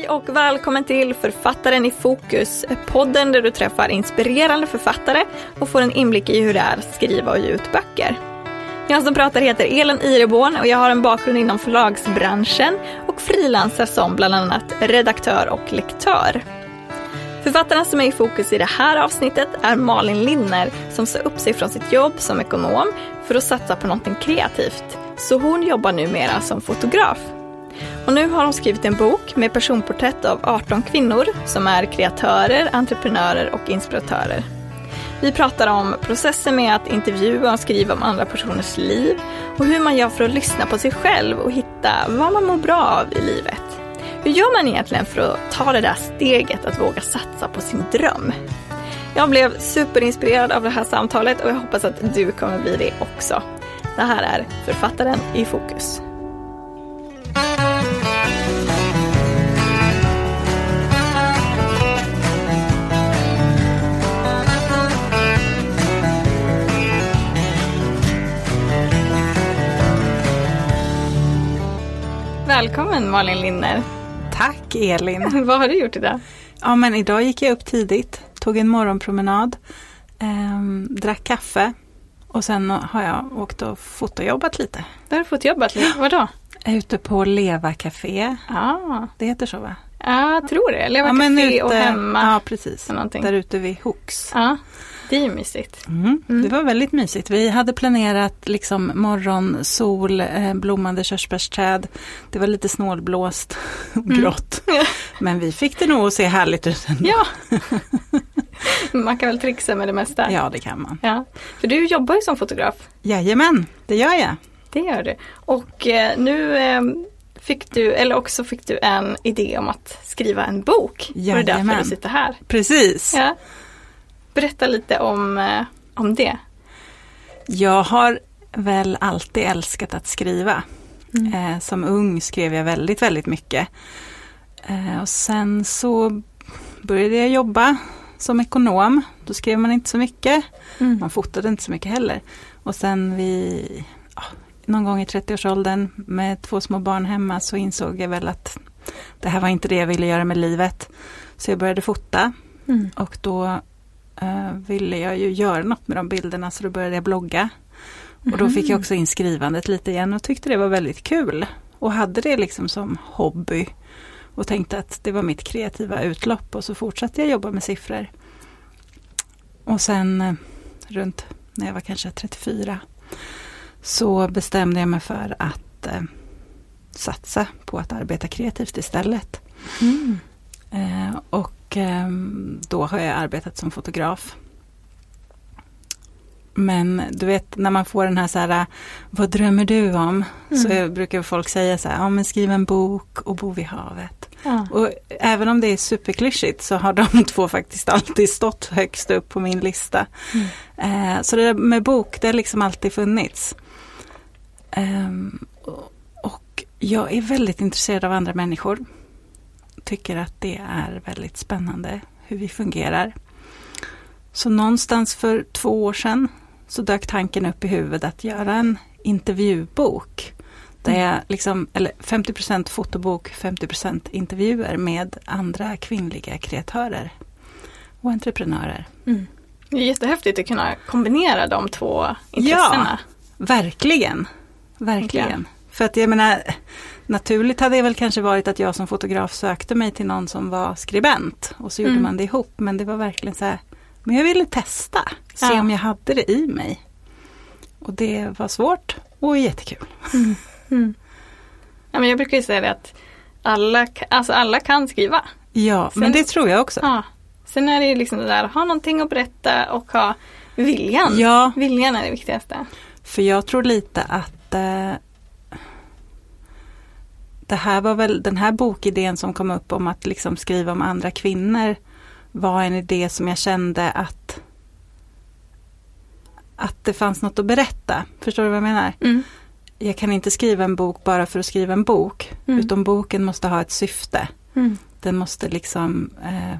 Hej och välkommen till Författaren i fokus, podden där du träffar inspirerande författare och får en inblick i hur det är att skriva och ge ut böcker. Jag som pratar heter Elin Ireborn och jag har en bakgrund inom förlagsbranschen och frilansar som bland annat redaktör och lektör. Författarna som är i fokus i det här avsnittet är Malin Linner som sa upp sig från sitt jobb som ekonom för att satsa på någonting kreativt. Så hon jobbar numera som fotograf. Och nu har hon skrivit en bok med personporträtt av 18 kvinnor som är kreatörer, entreprenörer och inspiratörer. Vi pratar om processen med att intervjua och skriva om andra personers liv och hur man gör för att lyssna på sig själv och hitta vad man mår bra av i livet. Hur gör man egentligen för att ta det där steget att våga satsa på sin dröm? Jag blev superinspirerad av det här samtalet och jag hoppas att du kommer bli det också. Det här är Författaren i fokus. Välkommen Malin Linner. Tack Elin. Vad har du gjort idag? Ja men idag gick jag upp tidigt, tog en morgonpromenad, eh, drack kaffe och sen har jag åkt och fotojobbat lite. Du har fått jobbat lite, vadå? Jag är ute på Leva Café. Ah. Det heter så va? Ja, jag tror det. Leva ja, Café ute, och hemma. Ja, precis. Där ute vid Hooks. Ja. Det är ju mysigt. Mm, mm. Det var väldigt mysigt. Vi hade planerat liksom morgon, sol, eh, blommande körsbärsträd. Det var lite snålblåst och mm. grått. Mm. Men vi fick det nog att se härligt ut ändå. Ja. man kan väl trixa med det mesta. Ja, det kan man. Ja. För du jobbar ju som fotograf. Jajamän, det gör jag. Det gör du. Och eh, nu eh, fick du, eller också fick du en idé om att skriva en bok. Jajamän. Och det är därför du sitter här. Precis. Ja. Berätta lite om, eh, om det. Jag har väl alltid älskat att skriva. Mm. Eh, som ung skrev jag väldigt, väldigt mycket. Eh, och sen så började jag jobba som ekonom. Då skrev man inte så mycket. Mm. Man fotade inte så mycket heller. Och sen vid ja, någon gång i 30-årsåldern med två små barn hemma så insåg jag väl att det här var inte det jag ville göra med livet. Så jag började fota. Mm. Och då uh, ville jag ju göra något med de bilderna så då började jag blogga. Och då fick jag mhm. också in skrivandet lite igen och tyckte det var väldigt kul. Och hade det liksom som hobby. Och tänkte att det var mitt kreativa utlopp och så fortsatte jag jobba med siffror. Och sen uh, runt när jag var kanske 34 så bestämde jag mig för att uh, satsa på att arbeta kreativt istället. Mm. och och ehm, då har jag arbetat som fotograf. Men du vet när man får den här så här, vad drömmer du om? Mm. Så brukar folk säga så här, ja men skriv en bok och bo vid havet. Ja. Och även om det är superklyschigt så har de två faktiskt alltid stått högst upp på min lista. Mm. Eh, så det där med bok, det har liksom alltid funnits. Eh, och jag är väldigt intresserad av andra människor tycker att det är väldigt spännande hur vi fungerar. Så någonstans för två år sedan så dök tanken upp i huvudet att göra en intervjubok. Där mm. jag liksom, eller 50 fotobok, 50 intervjuer med andra kvinnliga kreatörer och entreprenörer. Mm. Det är jättehäftigt att kunna kombinera de två intressena. Ja, verkligen. Verkligen. För att jag menar, naturligt hade det väl kanske varit att jag som fotograf sökte mig till någon som var skribent. Och så gjorde mm. man det ihop. Men det var verkligen så här, men jag ville testa, se ja. om jag hade det i mig. Och det var svårt och jättekul. Mm. Mm. Ja, men jag brukar ju säga det att alla, alltså alla kan skriva. Ja, Sen, men det tror jag också. Ja. Sen är det liksom det där att ha någonting att berätta och ha viljan. Ja. Viljan är det viktigaste. För jag tror lite att eh, det här var väl den här bokidén som kom upp om att liksom skriva om andra kvinnor var en idé som jag kände att att det fanns något att berätta. Förstår du vad jag menar? Mm. Jag kan inte skriva en bok bara för att skriva en bok. Mm. Utan boken måste ha ett syfte. Mm. Den måste liksom eh,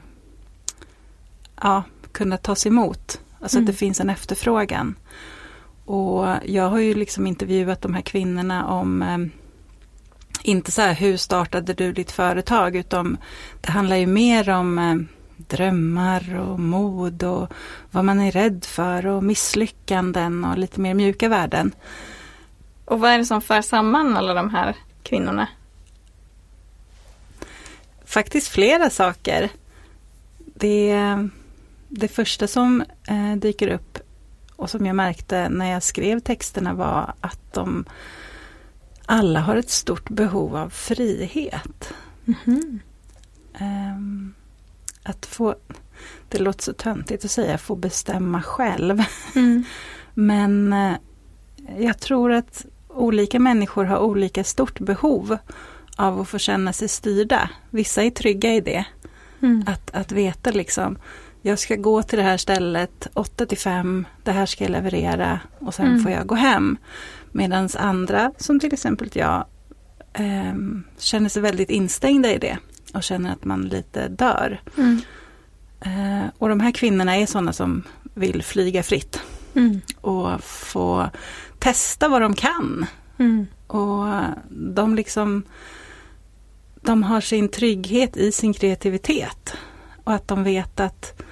ja, kunna tas emot. Alltså att det mm. finns en efterfrågan. Och jag har ju liksom intervjuat de här kvinnorna om eh, inte så här, hur startade du ditt företag? Utan det handlar ju mer om eh, drömmar och mod och vad man är rädd för och misslyckanden och lite mer mjuka värden. Och vad är det som för samman alla de här kvinnorna? Faktiskt flera saker. Det, det första som eh, dyker upp och som jag märkte när jag skrev texterna var att de alla har ett stort behov av frihet. Mm-hmm. Um, att få, det låter så töntigt att säga, få bestämma själv. Mm. Men uh, jag tror att olika människor har olika stort behov av att få känna sig styrda. Vissa är trygga i det. Mm. Att, att veta liksom, jag ska gå till det här stället 8 till 5, det här ska jag leverera och sen mm. får jag gå hem. Medan andra, som till exempel jag, eh, känner sig väldigt instängda i det och känner att man lite dör. Mm. Eh, och de här kvinnorna är sådana som vill flyga fritt mm. och få testa vad de kan. Mm. Och de liksom de har sin trygghet i sin kreativitet. Och att de vet att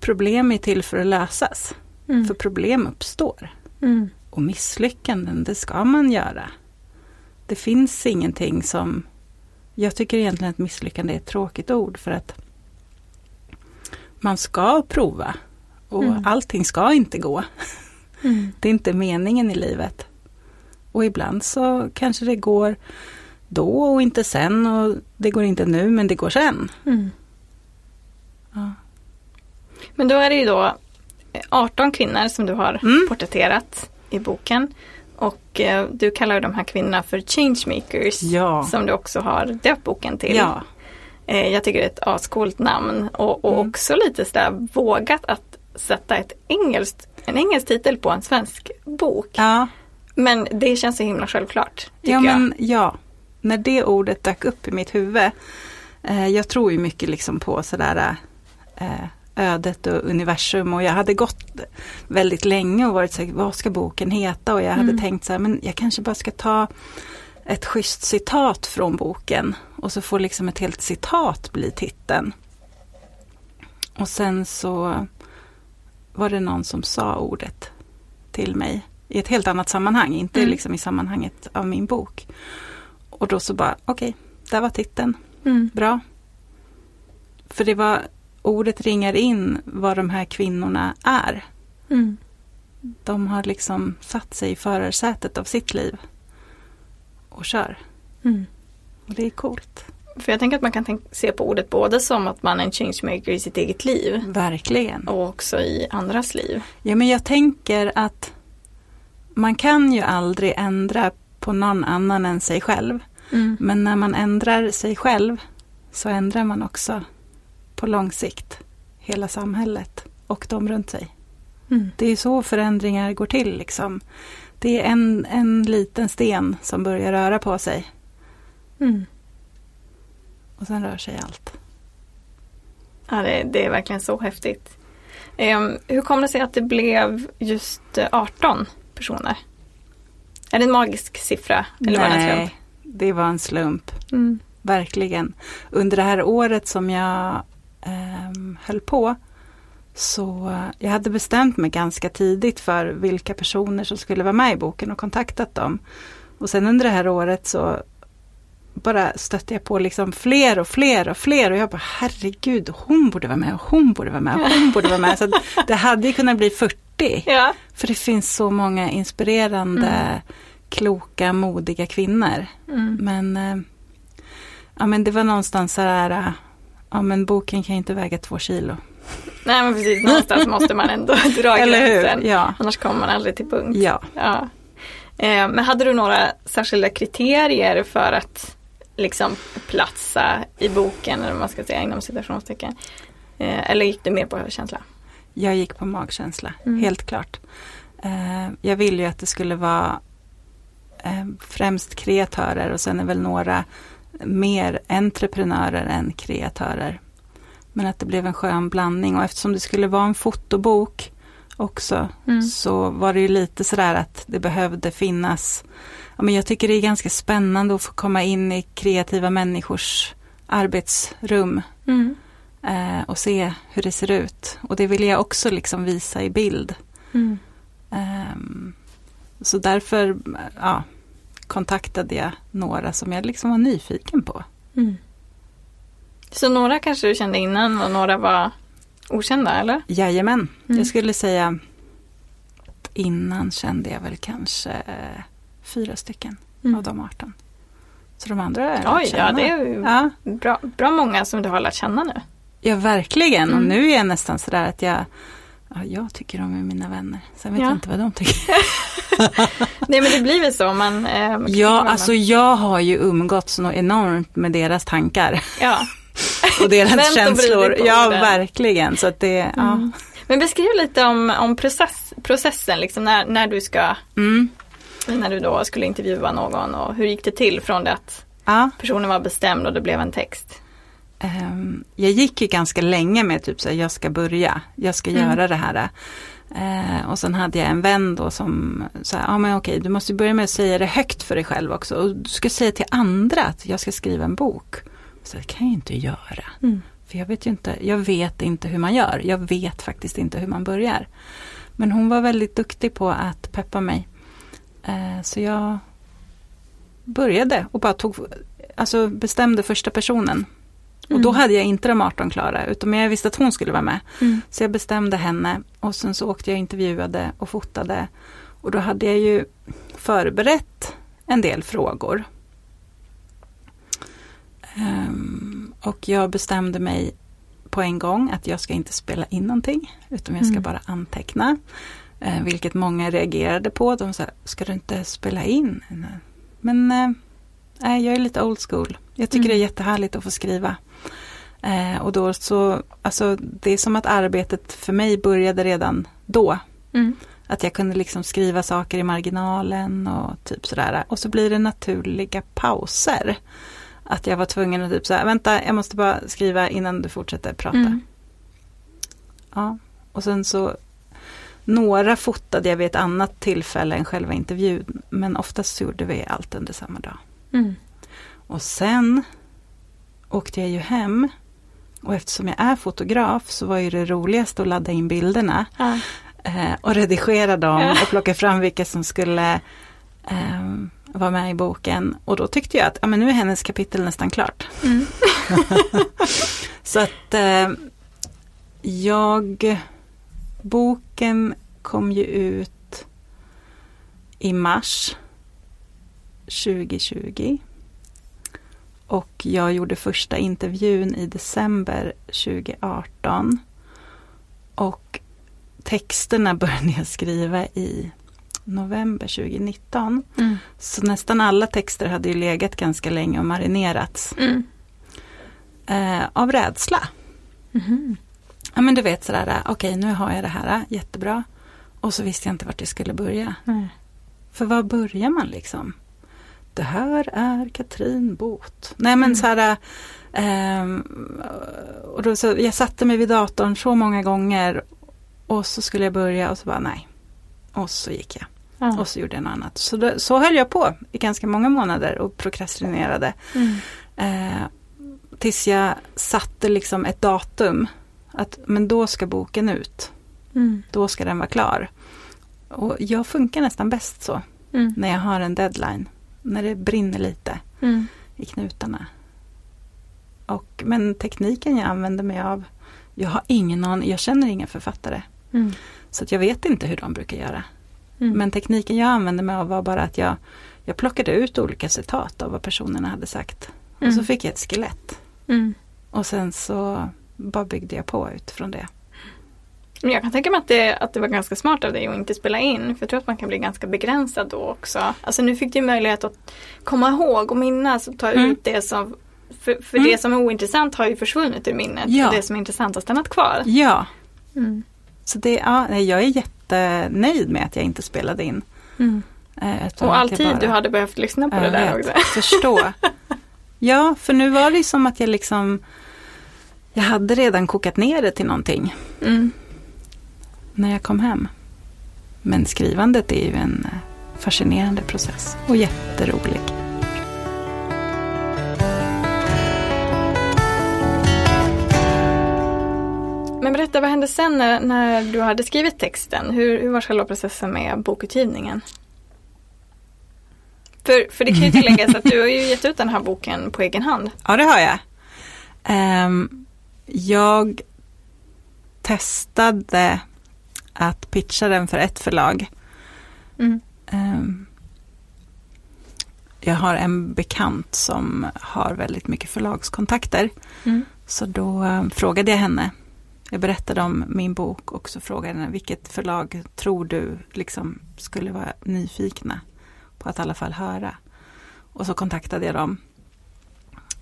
problem är till för att lösas. Mm. För problem uppstår. Mm. Och misslyckanden, det ska man göra. Det finns ingenting som... Jag tycker egentligen att misslyckande är ett tråkigt ord för att man ska prova. Och mm. allting ska inte gå. Mm. Det är inte meningen i livet. Och ibland så kanske det går då och inte sen och det går inte nu men det går sen. Mm. Ja. Men då är det ju då 18 kvinnor som du har mm. porträtterat i boken. Och eh, du kallar de här kvinnorna för changemakers. Ja. Som du också har döpt boken till. Ja. Eh, jag tycker det är ett ascoolt namn och, och mm. också lite sådär vågat att sätta ett engelskt, en engelsk titel på en svensk bok. Ja. Men det känns så himla självklart. Ja, men, ja, när det ordet dök upp i mitt huvud. Eh, jag tror ju mycket liksom på sådär eh, ödet och universum och jag hade gått väldigt länge och varit så vad ska boken heta? Och jag hade mm. tänkt så här, men jag kanske bara ska ta ett schysst citat från boken och så får liksom ett helt citat bli titeln. Och sen så var det någon som sa ordet till mig i ett helt annat sammanhang, inte mm. liksom i sammanhanget av min bok. Och då så bara, okej, okay, där var titeln. Mm. Bra. För det var, ordet ringar in vad de här kvinnorna är. Mm. De har liksom satt sig i förarsätet av sitt liv. Och kör. Mm. Och det är coolt. För jag tänker att man kan se på ordet både som att man är en changemaker i sitt eget liv. Verkligen. Och också i andras liv. Ja men jag tänker att man kan ju aldrig ändra på någon annan än sig själv. Mm. Men när man ändrar sig själv så ändrar man också på lång sikt hela samhället och de runt sig. Mm. Det är så förändringar går till. Liksom. Det är en, en liten sten som börjar röra på sig. Mm. Och sen rör sig allt. Ja, det, det är verkligen så häftigt. Um, hur kom det sig att det blev just 18 personer? Är det en magisk siffra? Eller Nej, var det, det var en slump. Mm. Verkligen. Under det här året som jag um, höll på så jag hade bestämt mig ganska tidigt för vilka personer som skulle vara med i boken och kontaktat dem. Och sen under det här året så bara stötte jag på liksom fler och fler och fler och jag bara herregud, hon borde vara med och hon borde vara med och hon borde vara med. Så det hade ju kunnat bli 40. Ja. För det finns så många inspirerande, mm. kloka, modiga kvinnor. Mm. Men, eh, ja, men det var någonstans så här, ja men boken kan ju inte väga två kilo. Nej men precis, någonstans måste man ändå dra gränsen. Ja. Annars kommer man aldrig till punkt. Ja. ja. Eh, men hade du några särskilda kriterier för att liksom platsa i boken, eller vad man ska säga inom citationstecken? Eh, eller gick det mer på känsla? Jag gick på magkänsla, mm. helt klart. Eh, jag ville ju att det skulle vara främst kreatörer och sen är väl några mer entreprenörer än kreatörer. Men att det blev en skön blandning och eftersom det skulle vara en fotobok också Mm. så var det ju lite sådär att det behövde finnas ja, men Jag tycker det är ganska spännande att få komma in i kreativa människors arbetsrum Mm. eh, och se hur det ser ut. Och det vill jag också liksom visa i bild. Mm. Ehm, så därför ja, kontaktade jag några som jag liksom var nyfiken på. Mm. Så några kanske du kände innan och några var okända eller? Jajamän, Mm. jag skulle säga innan kände jag väl kanske eh, fyra stycken Mm. av de 18. Så de andra har jag lärt Oj, ja känna. det är Ja, bra, bra många som du har lärt känna nu. ja, verkligen. Och Mm. nu är jag nästan sådär att jag Ja, jag tycker de är mina vänner. Sen vet Ja. jag inte vad de tycker. Nej men det blir väl så. Man, eh, man Ja, alltså med. jag har ju umgåtts något enormt med deras tankar. Ja. Och deras Vänt känslor. Ja, orden. verkligen. Så att det, ja. Mm. Men beskriv lite om, om process, processen, liksom när, när du ska, Mm. när du då skulle intervjua någon och hur gick det till från det att ja. personen var bestämd och det blev en text? Ehm, jag gick ju ganska länge med typ så här, jag ska börja, jag ska Mm. göra det här. Eh, och sen hade jag en vän då som sa, ja men okej, du måste börja med att säga det högt för dig själv också. Och du ska säga till andra att jag ska skriva en bok. Så det kan jag inte göra. Mm. För jag vet ju inte, jag vet inte hur man gör. Jag vet faktiskt inte hur man börjar. Men hon var väldigt duktig på att peppa mig. Eh, så jag började och bara tog, alltså bestämde första personen. Och då Mm. hade jag inte de 18 klara, utan jag visste att hon skulle vara med. Mm. Så jag bestämde henne och sen så åkte jag och intervjuade och fotade. Och då hade jag ju förberett en del frågor. Ehm, och jag bestämde mig på en gång att jag ska inte spela in någonting, utan jag ska Mm. bara anteckna. Eh, vilket många reagerade på. De sa, ska du inte spela in? Men eh, nej, jag är lite old school. Jag tycker Mm. det är jättehärligt att få skriva. Eh, och då så, alltså det är som att arbetet för mig började redan då. Mm. Att jag kunde liksom skriva saker i marginalen och typ sådär. Och så blir det naturliga pauser. Att jag var tvungen att typ säga, vänta jag måste bara skriva innan du fortsätter prata. Mm. Ja. Och sen så några fotade jag vid ett annat tillfälle än själva intervjun. Men oftast gjorde vi allt under samma dag. Mm. Och sen åkte jag ju hem. Och eftersom jag är fotograf så var ju det roligaste att ladda in bilderna. Ja. Eh, och redigera dem Ja. och plocka fram vilka som skulle eh, vara med i boken. Och då tyckte jag att ja, men nu är hennes kapitel nästan klart. Mm. Så att eh, jag, boken kom ju ut i mars 2020. Och jag gjorde första intervjun i december 2018. Och texterna började jag skriva i november 2019. Mm. Så nästan alla texter hade ju legat ganska länge och marinerats. Mm. Eh, av rädsla. Mhm. Ja men du vet sådär, okej nu har jag det här, jättebra. Och så visste jag inte vart jag skulle börja. För var börjar man liksom? Det här är Katrin Bot. Nej men Mm. så här, ehm, och då så, jag satte mig vid datorn så många gånger och så skulle jag börja och så bara nej. Och så gick jag Ja. och så gjorde jag något annat. Så, det, så höll jag på i ganska många månader och prokrastinerade. Mm. Eh, tills jag satte liksom ett datum. Att men då ska boken ut. Mm. Då ska den vara klar. Och jag funkar nästan bäst så. Mm. När jag har en deadline. När det brinner lite Mm. i knutarna. Och, men tekniken jag använder mig av. Jag har ingen aning, jag känner inga författare. Mm. Så att jag vet inte hur de brukar göra. Mm. Men tekniken jag använde mig av var bara att jag, jag plockade ut olika citat av vad personerna hade sagt. Och så Mm. fick jag ett skelett. Mm. Och sen så bara byggde jag på utifrån det. Men jag kan tänka mig att det, att det var ganska smart av dig att inte spela in. För jag tror att man kan bli ganska begränsad då också. Alltså nu fick du möjlighet att komma ihåg och minnas och ta Mm. ut det som för, för Mm. det som är ointressant har ju försvunnit ur minnet. Ja. Och det som är intressant har stannat kvar. Ja, Mm. så det, ja, jag är jättenöjd med att jag inte spelade in. Mm. Eh, Och all tid bara- du hade behövt lyssna på det där vet. också. Förstå. ja, för nu var det ju som att jag liksom Jag hade redan kokat ner det till någonting. När jag kom hem. Men skrivandet är ju en eh, fascinerande process och jätterolig. Men berätta, vad hände sen när, när du hade skrivit texten? Hur, hur var själva processen med bokutgivningen? För, för det kan ju tilläggas att du har ju gett ut den här boken på egen hand. Ja, det har jag. Um, jag testade att pitcha den för ett förlag. Mm. Um, jag har en bekant som har väldigt mycket förlagskontakter. Mm. Så då um, frågade jag henne. Jag berättade om min bok och så frågade henne vilket förlag tror du liksom skulle vara nyfikna på att i alla fall höra. Och så kontaktade jag dem.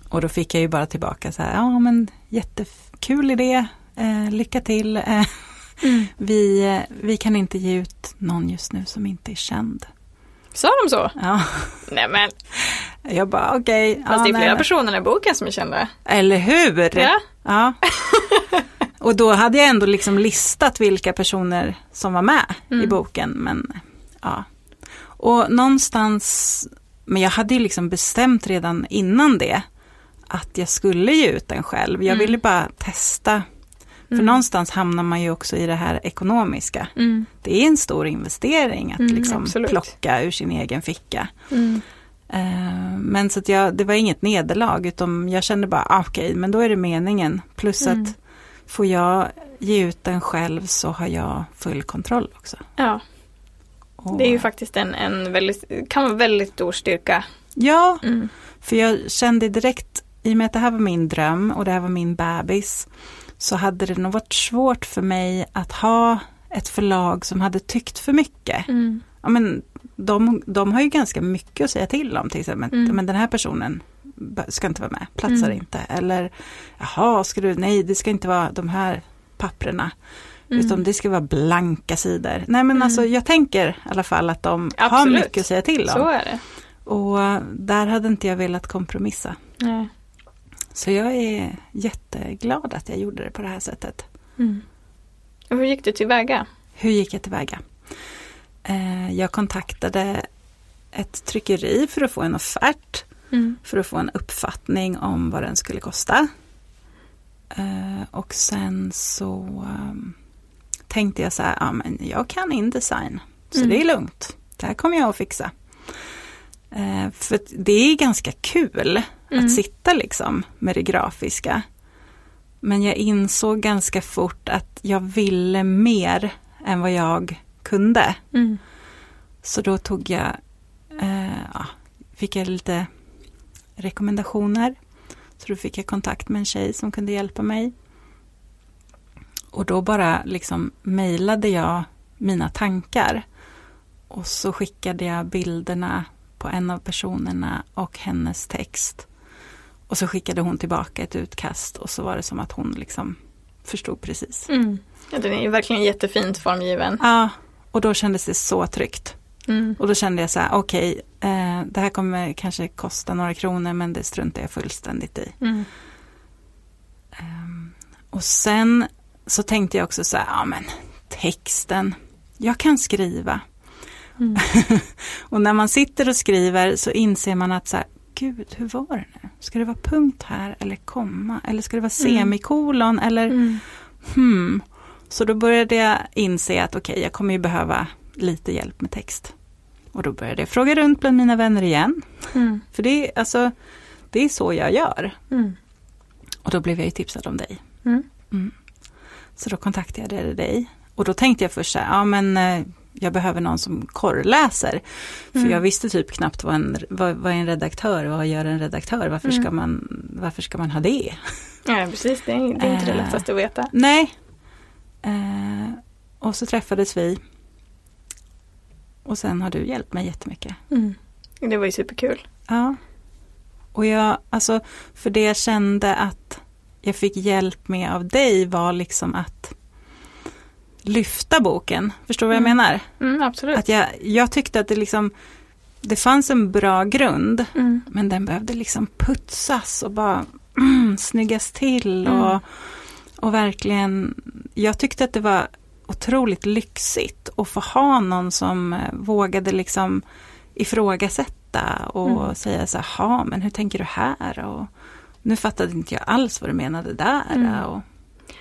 Och då fick jag ju bara tillbaka så här, ja men jättekul idé, eh, lycka till. Eh, Mm. vi, vi kan inte ge ut någon just nu som inte är känd. Sa de så? Ja, Nej men, jag bara okej. fast ja, det är flera nej. personer i boken som är kända. Eller hur? Ja. Ja. Och då hade jag ändå liksom listat vilka personer som var med i Mm. boken. Men ja. Och någonstans, men jag hade ju liksom bestämt redan innan det att jag skulle ge ut den själv. Jag Mm. ville bara testa. För Mm. någonstans hamnar man ju också i det här ekonomiska. Mm. Det är en stor investering att Mm, liksom absolut. plocka ur sin egen ficka. Eh, Men så att jag, det var inget nederlag utan jag kände bara, ah, okej, men då är det meningen. Plus Mm. att får jag ge ut den själv så har jag full kontroll också. Ja, det är ju faktiskt en, en väldigt, kan vara väldigt stor styrka. Ja, Mm. för jag kände direkt, i och med att det här var min dröm och det här var min bebis, så hade det nog varit svårt för mig att ha ett förlag som hade tyckt för mycket. Mm. Ja, men de, de har ju ganska mycket att säga till om till exempel. Mm. Men den här personen ska inte vara med, platsar Mm. inte. Eller jaha, ska du, nej det ska inte vara de här papprena. Mm. Utan det ska vara blanka sidor. Nej men Mm. alltså jag tänker i alla fall att de har Absolut. mycket att säga till Så om. är det. Och där hade inte jag velat kompromissa. Nej. Så jag är jätteglad att jag gjorde det på det här sättet. Mm. Och hur gick du tillväga? Hur gick jag tillväga? Eh, jag kontaktade ett tryckeri för att få en offert. Mm. för att få en uppfattning om vad den skulle kosta. Eh, och sen så ehm, tänkte jag så här, ja men jag kan Indesign, så Mm. det är lugnt. Det här kommer jag att fixa. Eh, för det är ganska kul Mm. att sitta liksom med det grafiska. Men jag insåg ganska fort att jag ville mer än vad jag kunde. Mm. Så då tog jag, eh, ja, fick jag lite rekommendationer. Så då fick jag kontakt med en tjej som kunde hjälpa mig. Och då bara liksom mejlade jag mina tankar. Och så skickade jag bilderna på en av personerna och hennes text. Och så skickade hon tillbaka ett utkast och så var det som att hon liksom förstod precis. Mm. Ja, den är ju verkligen jättefint formgiven. Ja, och då kändes det så tryggt. Mm. Och då kände jag så här, okej, eh, det här kommer kanske kosta några kronor men det struntar jag fullständigt i. Mm. Ehm, och sen så tänkte jag också så här, ja men texten, jag kan skriva. Mm. och när man sitter och skriver så inser man att så här, gud hur var det nu? Ska det vara punkt här eller komma? Eller ska det vara Mm. semikolon? Eller Mm. hmm. Så då började jag inse att okej, jag kommer ju behöva lite hjälp med text. Och då började jag fråga runt bland mina vänner igen. Mm. För det är, alltså, det är så jag gör. Mm. Och då blev jag ju tipsad om dig. Mm. Så då kontaktade jag dig. Och då tänkte jag först så här, ja men eh, jag behöver någon som korrläser. För Mm. jag visste typ knappt vad en, vad, vad är en redaktör, vad gör en redaktör, varför, Mm. ska, man, varför ska man ha det? Ja, precis. Det är, det är inte det Eh. lättaste att veta. Nej. Eh, och så träffades vi. Och sen har du hjälpt mig jättemycket. Mm. Det var ju superkul. Ja. Och jag, alltså, för det jag kände att jag fick hjälp med av dig var liksom att lyfta boken. Förstår du vad jag Mm. menar? Mm, absolut. Att jag, jag tyckte att det liksom, det fanns en bra grund, Mm. men den behövde liksom putsas och bara mm, snyggas till Mm. och, och verkligen, jag tyckte att det var otroligt lyxigt att få ha någon som eh, vågade liksom ifrågasätta och Mm. säga så här, men hur tänker du här? Och nu fattade inte jag alls vad du menade där. Mm. Och,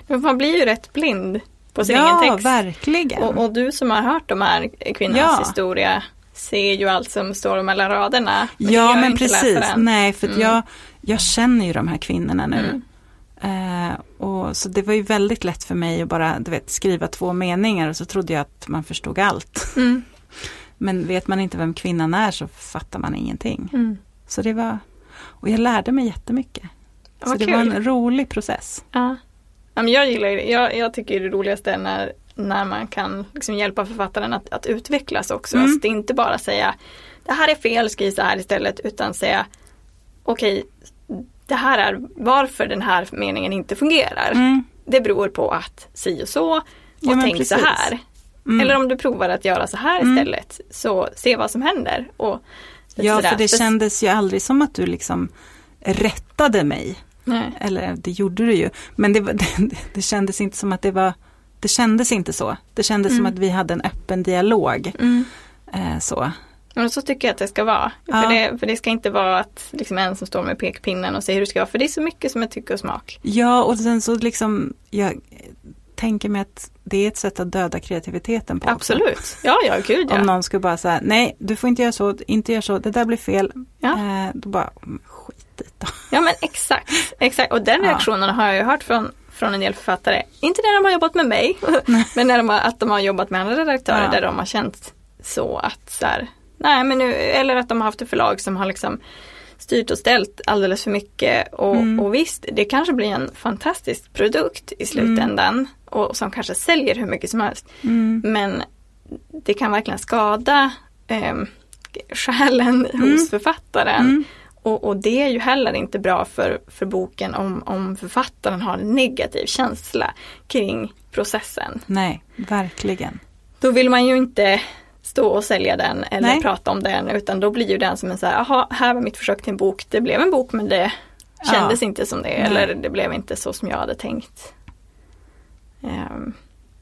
Men Man blir ju rätt blind på sin ja, egen text. verkligen. Och, och du som har hört de här kvinnornas Ja. historia ser ju allt som står mellan raderna. ja, men precis. Nej, för Mm. jag, jag känner ju de här kvinnorna nu. Mm. Eh, och så det var ju väldigt lätt för mig att bara du vet, skriva två meningar och så trodde jag att man förstod allt. Mm. Men vet man inte vem kvinnan är så fattar man ingenting. Mm. Så det var, och jag lärde mig jättemycket. Så det kul. var en rolig process. Ja. Men jag gillar det. Jag, jag tycker det roligaste är när, när man kan liksom hjälpa författaren att, att utvecklas också. Mm. Alltså, det är inte bara säga det här är fel, skriv så här istället. Utan säga okej, det här är varför den här meningen inte fungerar. Mm. Det beror på att si och så och Ja, tänk så här. Mm. Eller om du provar att göra så här Mm. istället. Så se vad som händer. Och Ja, för det kändes ju aldrig som att du liksom rättade mig. Nej. Eller det gjorde du ju. Men det, var, det, det kändes inte som att det var Det kändes inte så. Det kändes som Mm. att vi hade en öppen dialog. Mm. Eh, så. Men så tycker jag att det ska vara. Ja. För, det, för det ska inte vara att liksom en som står med pekpinnen och säger hur det ska vara. För det är så mycket som är tycke och smak. Ja, och sen så liksom Jag tänker mig att det är ett sätt att döda kreativiteten på också. Absolut. Ja, ja, gud ja. Om någon skulle bara säga nej, du får inte göra så, inte göra så, det där blir fel. Ja. Eh, då bara, "Mm, det då. Ja men exakt, exakt. Och den Ja. reaktionen har jag ju hört från, från en del författare. Inte när de har jobbat med mig, men när de har, att de har jobbat med andra redaktörer Ja. där de har känt så att så här, nej men nu, eller att de har haft ett förlag som har liksom styrt och ställt alldeles för mycket och, Mm. och visst, det kanske blir en fantastisk produkt i slutändan och som kanske säljer hur mycket som helst. Mm. Men det kan verkligen skada eh, själen hos författaren. Och, och det är ju heller inte bra för, för boken om, om författaren har en negativ känsla kring processen. Nej, verkligen. Då vill man ju inte stå och sälja den eller Nej. prata om den utan då blir ju den som en så här, jaha, här var mitt försök till en bok, det blev en bok men det kändes inte som det Nej. eller det blev inte så som jag hade tänkt. Ehm,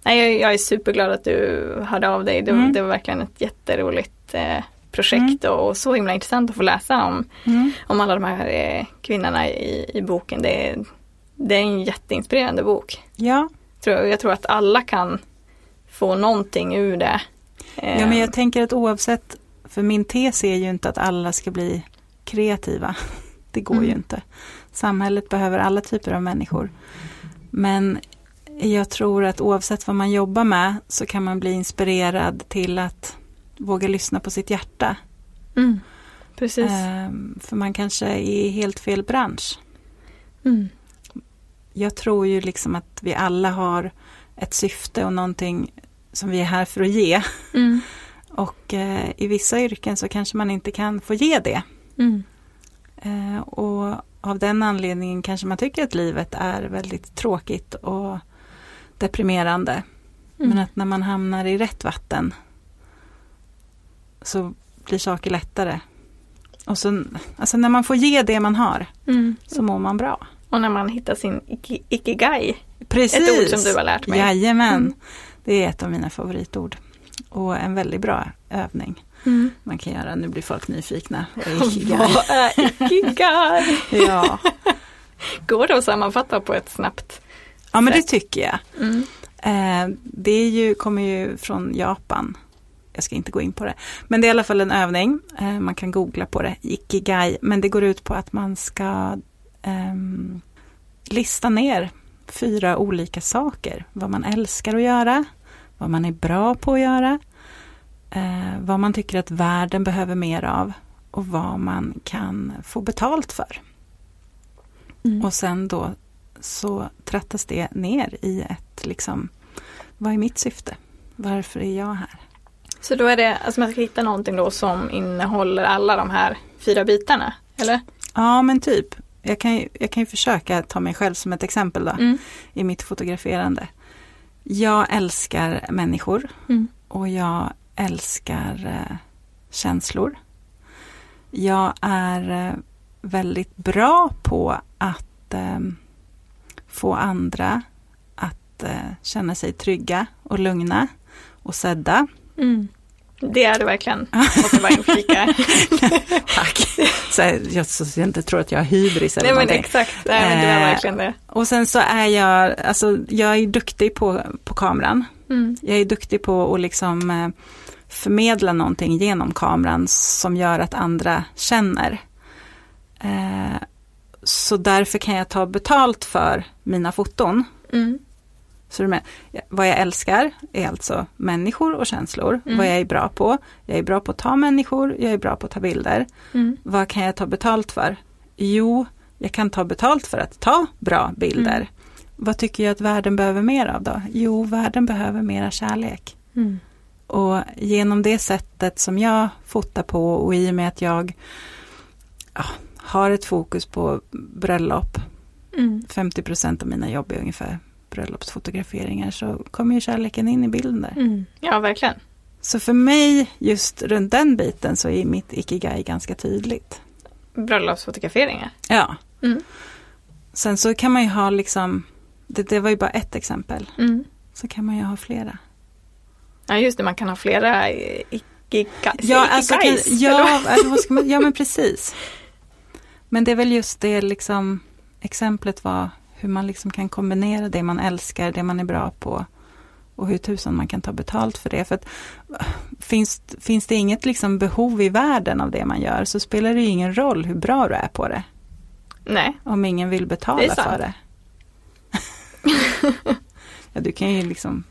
nej, jag, jag är superglad att du hörde av dig, det, Mm. det var verkligen ett jätteroligt eh, projekt och, och så himla intressant att få läsa om Mm. om alla de här eh, kvinnorna i, i boken. Det är, det är en jätteinspirerande bok. Ja, Tror, jag tror att alla kan få någonting ur det. Eh, ja, men jag tänker att oavsett, för min tes är ju inte att alla ska bli kreativa. Det går ju Mm. inte. Samhället behöver alla typer av människor. Men jag tror att oavsett vad man jobbar med så kan man bli inspirerad till att våga lyssna på sitt hjärta. mm, precis. Ehm, för man kanske är i helt fel bransch. Mm, Jag tror ju liksom att vi alla har ett syfte och någonting som vi är här för att ge. mm, Och eh, i vissa yrken så kanske man inte kan få ge det. mm, Eh, och av den anledningen kanske man tycker att livet är väldigt tråkigt och deprimerande. mm. Men att när man hamnar i rätt vatten så blir saker lättare. Och så, alltså när man får ge det man har Mm. så mår man bra. Och när man hittar sin iki- ikigai, Precis. ett ord som du har lärt mig. Jajamän. Mm. Det är ett av mina favoritord. Och en väldigt bra övning Mm. man kan göra. Nu blir folk nyfikna. Vad är ikigai? Vad är ikigai? ja. Går det att sammanfatta på ett snabbt ja, men det sätt? tycker jag. Mm. Eh, det ju, kommer ju från Japan. Jag ska inte gå in på det. Men det är i alla fall en övning. Eh, man kan googla på det. Ikigai. Men det går ut på att man ska ehm, lista ner fyra olika saker. Vad man älskar att göra. Vad man är bra på att göra. Eh, vad man tycker att världen behöver mer av. Och vad man kan få betalt för. Mm. Och sen då så trattas det ner i ett liksom, vad är mitt syfte? Varför är jag här? Så då är det, alltså man ska hitta någonting då som innehåller alla de här fyra bitarna, eller? Ja men typ, jag kan, jag kan ju försöka ta mig själv som ett exempel då, Mm. i mitt fotograferande. Jag älskar människor Mm. och jag älskar eh, känslor. Jag är eh, väldigt bra på att eh, få andra att eh, känna sig trygga och lugna och sedda. Mm. Det är du verkligen, måste bara inflika. Tack. Så jag, så jag inte tror att jag har hybris eller Nej men någonting. exakt, Nej, men du är Eh, verkligen det. Och sen så är jag, alltså jag är duktig på, på kameran. Mm. Jag är duktig på att liksom eh, förmedla någonting genom kameran som gör att andra känner. Eh, så därför kan jag ta betalt för mina foton. Mm. Så du med, vad jag älskar är alltså människor och känslor. Mm. Vad jag är bra på. Jag är bra på att ta människor, jag är bra på att ta bilder. Mm. Vad kan jag ta betalt för? Jo, jag kan ta betalt för att ta bra bilder. Mm. Vad tycker jag att världen behöver mer av då? Jo, världen behöver mera kärlek. Mm. Och genom det sättet som jag fotar på och i och med att jag ja, har ett fokus på bröllop, Mm. 50% av mina jobb är ungefär bröllopsfotograferingar, så kommer ju kärleken in i bilden där. Mm. Ja, verkligen. Så för mig, just runt den biten, så är mitt ikigai ganska tydligt. Bröllopsfotograferingar. Ja. Mm. Sen så kan man ju ha liksom, det, det var ju bara ett exempel, Mm. så kan man ju ha flera. Ja, just det, man kan ha flera ikigais. Ja, alltså, kan, ja, alltså, man, ja, men precis. Men det är väl just det liksom, exemplet var hur man liksom kan kombinera det man älskar, det man är bra på och hur tusan man kan ta betalt för det. För att, finns, finns det inget liksom behov i världen av det man gör så spelar det ju ingen roll hur bra du är på det. Nej, Om ingen vill Det betala sant. för det. ja, du kan ju liksom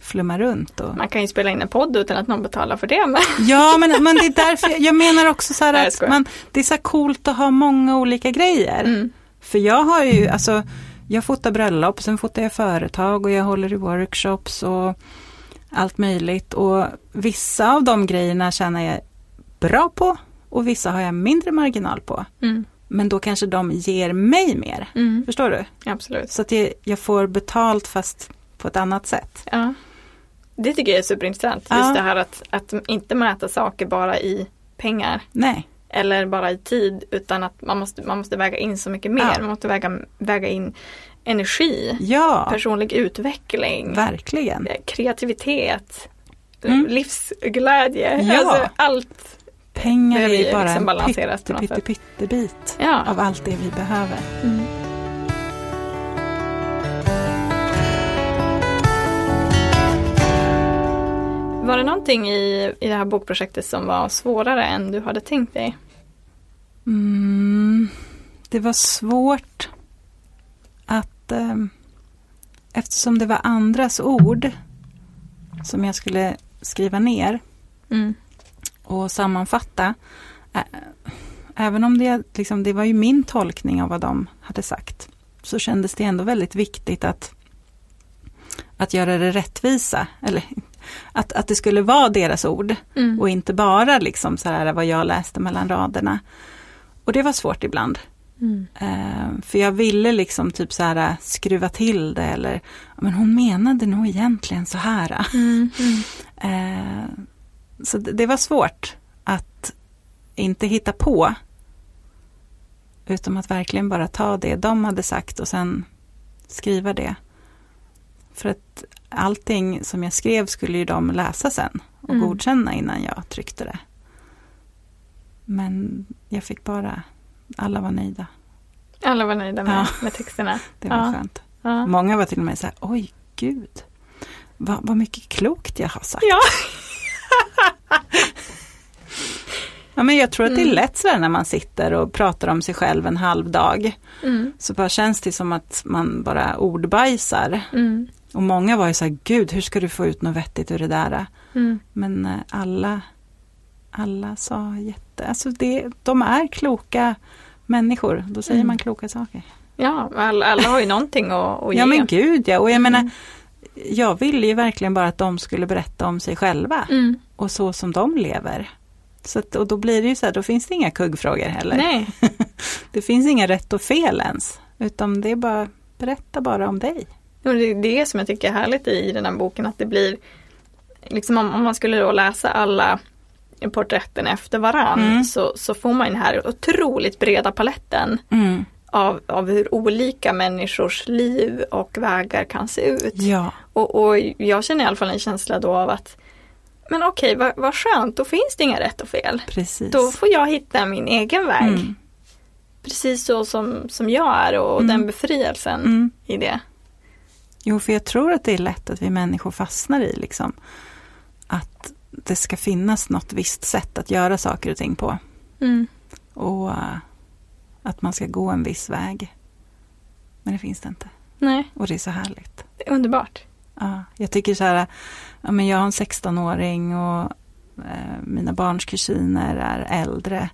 flumma runt. Och... man kan ju spela in en podd utan att någon betalar för det. Men... Ja, men, men det är därför jag, jag menar också så här Nej, att skojar. man, det är så coolt att ha många olika grejer. Mm. För jag har ju, alltså, jag fotar bröllop, sen fotar jag företag och jag håller i workshops och allt möjligt. Och vissa av de grejerna känner jag bra på och vissa har jag mindre marginal på. Mm. Men då kanske de ger mig mer. Mm. Förstår du? Absolut. Så att jag, jag får betalt fast på ett annat sätt. Ja. Det tycker jag är superintressant. Ja. Just det här att, att inte mäta saker bara i pengar Nej, eller bara i tid utan att man måste, man måste väga in så mycket mer. Ja. Man måste väga, väga in energi, ja, personlig utveckling, verkligen. eh, kreativitet, Mm. livsglädje. Ja. Alltså allt. Pengar är bara liksom en balanseras på pytte, något pytte, sätt. pyttebit Ja. av allt det vi behöver. Mm. Var det någonting i, i det här bokprojektet som var svårare än du hade tänkt dig? Mm, det var svårt att ehm, eftersom det var andras ord som jag skulle skriva ner Mm. och sammanfatta. ä- Även om det, liksom, det var ju min tolkning av vad de hade sagt. Så kändes det ändå väldigt viktigt att, att göra det rättvisa. Eller att, att det skulle vara deras ord. Mm. Och inte bara liksom så här vad jag läste mellan raderna. Och det var svårt ibland. Mm. Eh, för jag ville liksom typ så här skruva till det eller "Ja, men hon menade nog egentligen så här. Mm. Eh, så det, det var svårt att inte hitta på. Utan att verkligen bara ta det de hade sagt och sen skriva det. För att allting som jag skrev skulle ju de läsa sen och Mm. godkänna innan jag tryckte det. Men jag fick bara, alla var nöjda. Alla var nöjda med, Ja. med texterna. Det var Ja. skönt. Ja. Många var till och med så här, oj gud, vad, vad mycket klokt jag har sagt. ja. Ja, men jag tror att det är Mm. lätt sådär när man sitter och pratar om sig själv en halv dag. Mm. Så bara känns det som att man bara ordbajsar. Mm. Och många var ju så här, gud hur ska du få ut något vettigt ur det där? Mm. Men eh, alla, alla sa jätte, alltså det, de är kloka människor. Då säger Mm. man kloka saker. Ja, alla, alla har ju någonting att, att ge. Ja men gud ja, och jag Mm. menar, jag ville ju verkligen bara att de skulle berätta om sig själva. Mm. Och så som de lever. Så att, och då blir det ju så här, då finns det inga kuggfrågor heller. Nej, Det finns inga rätt och fel ens. Utan det är bara, berätta bara om dig. Det är det som jag tycker är härligt i den här boken att det blir liksom om, om man skulle då läsa alla porträtten efter varann Mm. så, så får man den här otroligt breda paletten av, av hur olika människors liv och vägar kan se ut. Ja, Och, och jag känner i alla fall en känsla då av att men okej, vad, vad skönt, då finns det inga rätt och fel. precis. Då får jag hitta min egen väg. Mm. Precis så som, som jag är och Mm. den befrielsen Mm. i det. Jo, för jag tror att det är lätt att vi människor fastnar i liksom att det ska finnas något visst sätt att göra saker och ting på. Mm. Och eh, att man ska gå en viss väg. Men det finns det inte. Nej, Och det är så härligt. det är underbart. Ja, jag tycker så här, ja, men jag har en 16-åring och eh, mina barns kusiner är äldre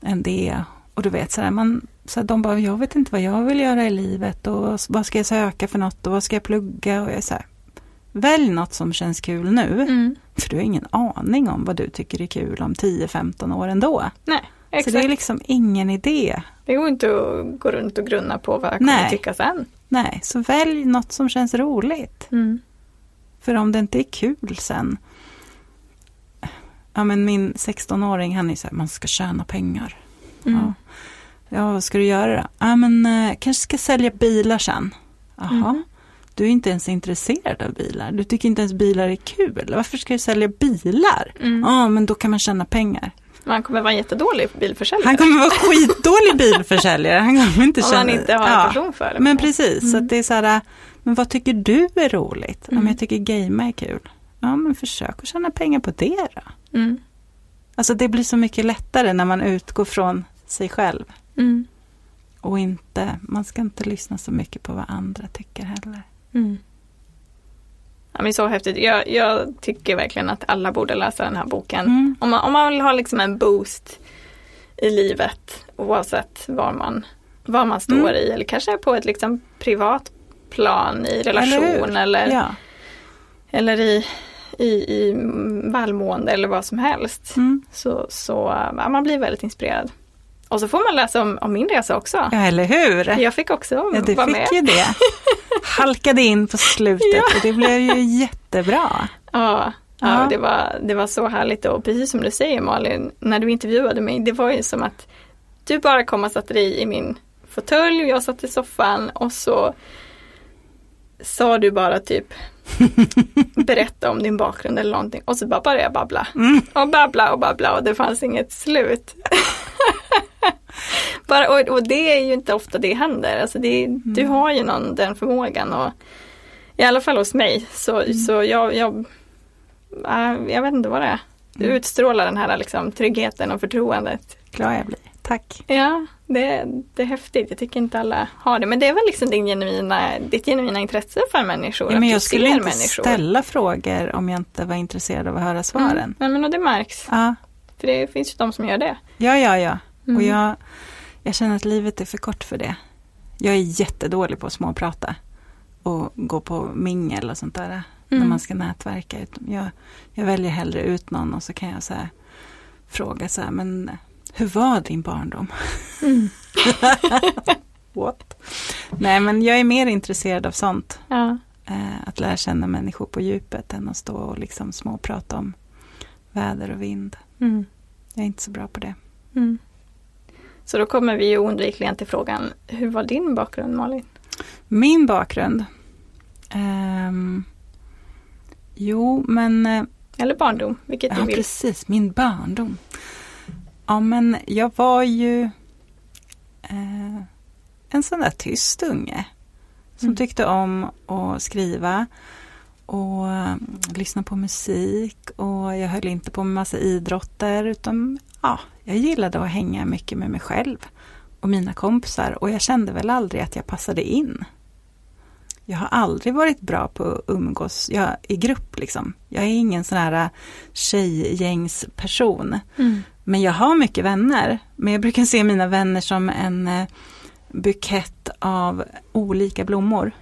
än det. Och du vet, så här, man, så de bara, jag vet inte vad jag vill göra i livet och vad ska jag söka för något och vad ska jag plugga? Och jag så här, välj något som känns kul nu. Mm. För du har ingen aning om vad du tycker är kul om 10-15 år ändå. Nej, Så exakt. det är liksom ingen idé. Det går inte att gå runt och grunna på vad jag kommer Nej. tycka sen. Nej, så välj något som känns roligt. Mm. För om det inte är kul sen. Ja men min 16-åring han är så här, man ska tjäna pengar. Mm. Ja. Ja, vad ska du göra då? Ja men eh, kanske ska sälja bilar sen. Jaha. Mm. Du är inte ens intresserad av bilar. Du tycker inte ens bilar är kul. Varför ska du sälja bilar? Mm. Ja, men då kan man tjäna pengar. Man kommer vara en jättedålig bilförsäljare. Han kommer vara skitdålig bilförsäljare. Han kommer inte om känna... man inte har en Ja. person för det. Men precis, så Mm. att det är så här, men vad tycker du är roligt? Mm. jag tycker gamea är kul. Ja, men försök att tjäna pengar på det då. Mm. Alltså det blir så mycket lättare när man utgår från sig själv. Mm. Och inte, man ska inte lyssna så mycket på vad andra tycker heller. Mm. Ja, men så häftigt. Jag, jag tycker verkligen att alla borde läsa den här boken. Mm. Om, man, om man vill ha liksom en boost i livet oavsett var man, var man står Mm. i eller kanske på ett liksom privat plan i relation eller, eller, Ja. i, i, i välmående eller vad som helst. Mm. Så, så ja, man blir väldigt inspirerad. Och så får man läsa om, om min resa också. ja, eller hur? Jag fick också Ja, du vara fick med. ju det. Halkade in på slutet Ja. och det blev ju jättebra. Ja, Ja. ja. Det, var, det var så härligt och precis som du säger Malin, när du intervjuade mig, det var ju som att du bara kom och satte dig i min fåtölj och jag satt i soffan och så sa du bara typ berätta om din bakgrund eller någonting och så bara började jag babbla. Mm. Och babbla och babbla och det fanns inget slut. bara, och, och det är ju inte ofta det händer. Alltså det, Du har ju någon, den förmågan och i alla fall hos mig så, så jag, jag, äh, jag vet inte vad det är. Du Mm. utstrålar den här liksom, tryggheten och förtroendet. Glad jag blir. Tack. Ja, det, det är häftigt. Jag tycker inte alla har det. Men det är väl liksom din genuina, ditt genuina intresse för människor. Ja, men jag skulle inte människor. ställa frågor om jag inte var intresserad av att höra svaren. Mm. Nej, men och det märks. Ja, För det finns ju de som gör det. ja, ja. ja. Mm. Och jag, jag känner att livet är för kort för det. Jag är jättedålig på att småprata och gå på mingel och sånt där. När Mm. man ska nätverka. Jag, jag väljer hellre ut någon och så kan jag så här, fråga så här, men hur var din barndom? Mm. What? Nej, men jag är mer intresserad av sånt. Ja. Eh, att lära känna människor på djupet än att stå och liksom småprata om väder och vind. Mm. Jag är inte så bra på det. Mm. Så då kommer vi ju oundvikligen till frågan, hur var din bakgrund Malin? Min bakgrund? Ehm, jo, men eh, Eller barndom, vilket ja, du vill. precis, min barndom. Ja, men jag var ju eh, en sån där tyst unge som Mm. tyckte om att skriva och eh, lyssna på musik och jag höll inte på med massa idrotter utan ja, jag gillade att hänga mycket med mig själv och mina kompisar och jag kände väl aldrig att jag passade in. Jag har aldrig varit bra på att umgås jag, i grupp liksom. Jag är ingen sån här tjejgängsperson. Mm. Men jag har mycket vänner. Men jag brukar se mina vänner som en eh, bukett av olika blommor.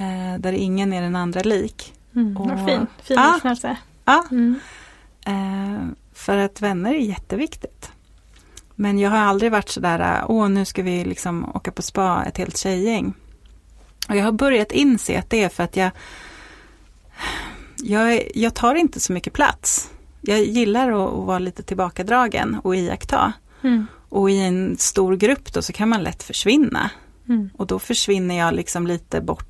Eh, där ingen är den andra lik. Mm. Och- Vad fin, fin Ja. liknelse. Ja, Mm. eh, för att vänner är jätteviktigt. Men jag har aldrig varit sådär, åh nu ska vi liksom åka på spa, ett helt tjejgäng. Och jag har börjat inse att det är för att jag, jag, jag tar inte så mycket plats. Jag gillar att, att vara lite tillbakadragen och iaktta. Mm. Och i en stor grupp då så kan man lätt försvinna. Mm. Och då försvinner jag liksom lite bort.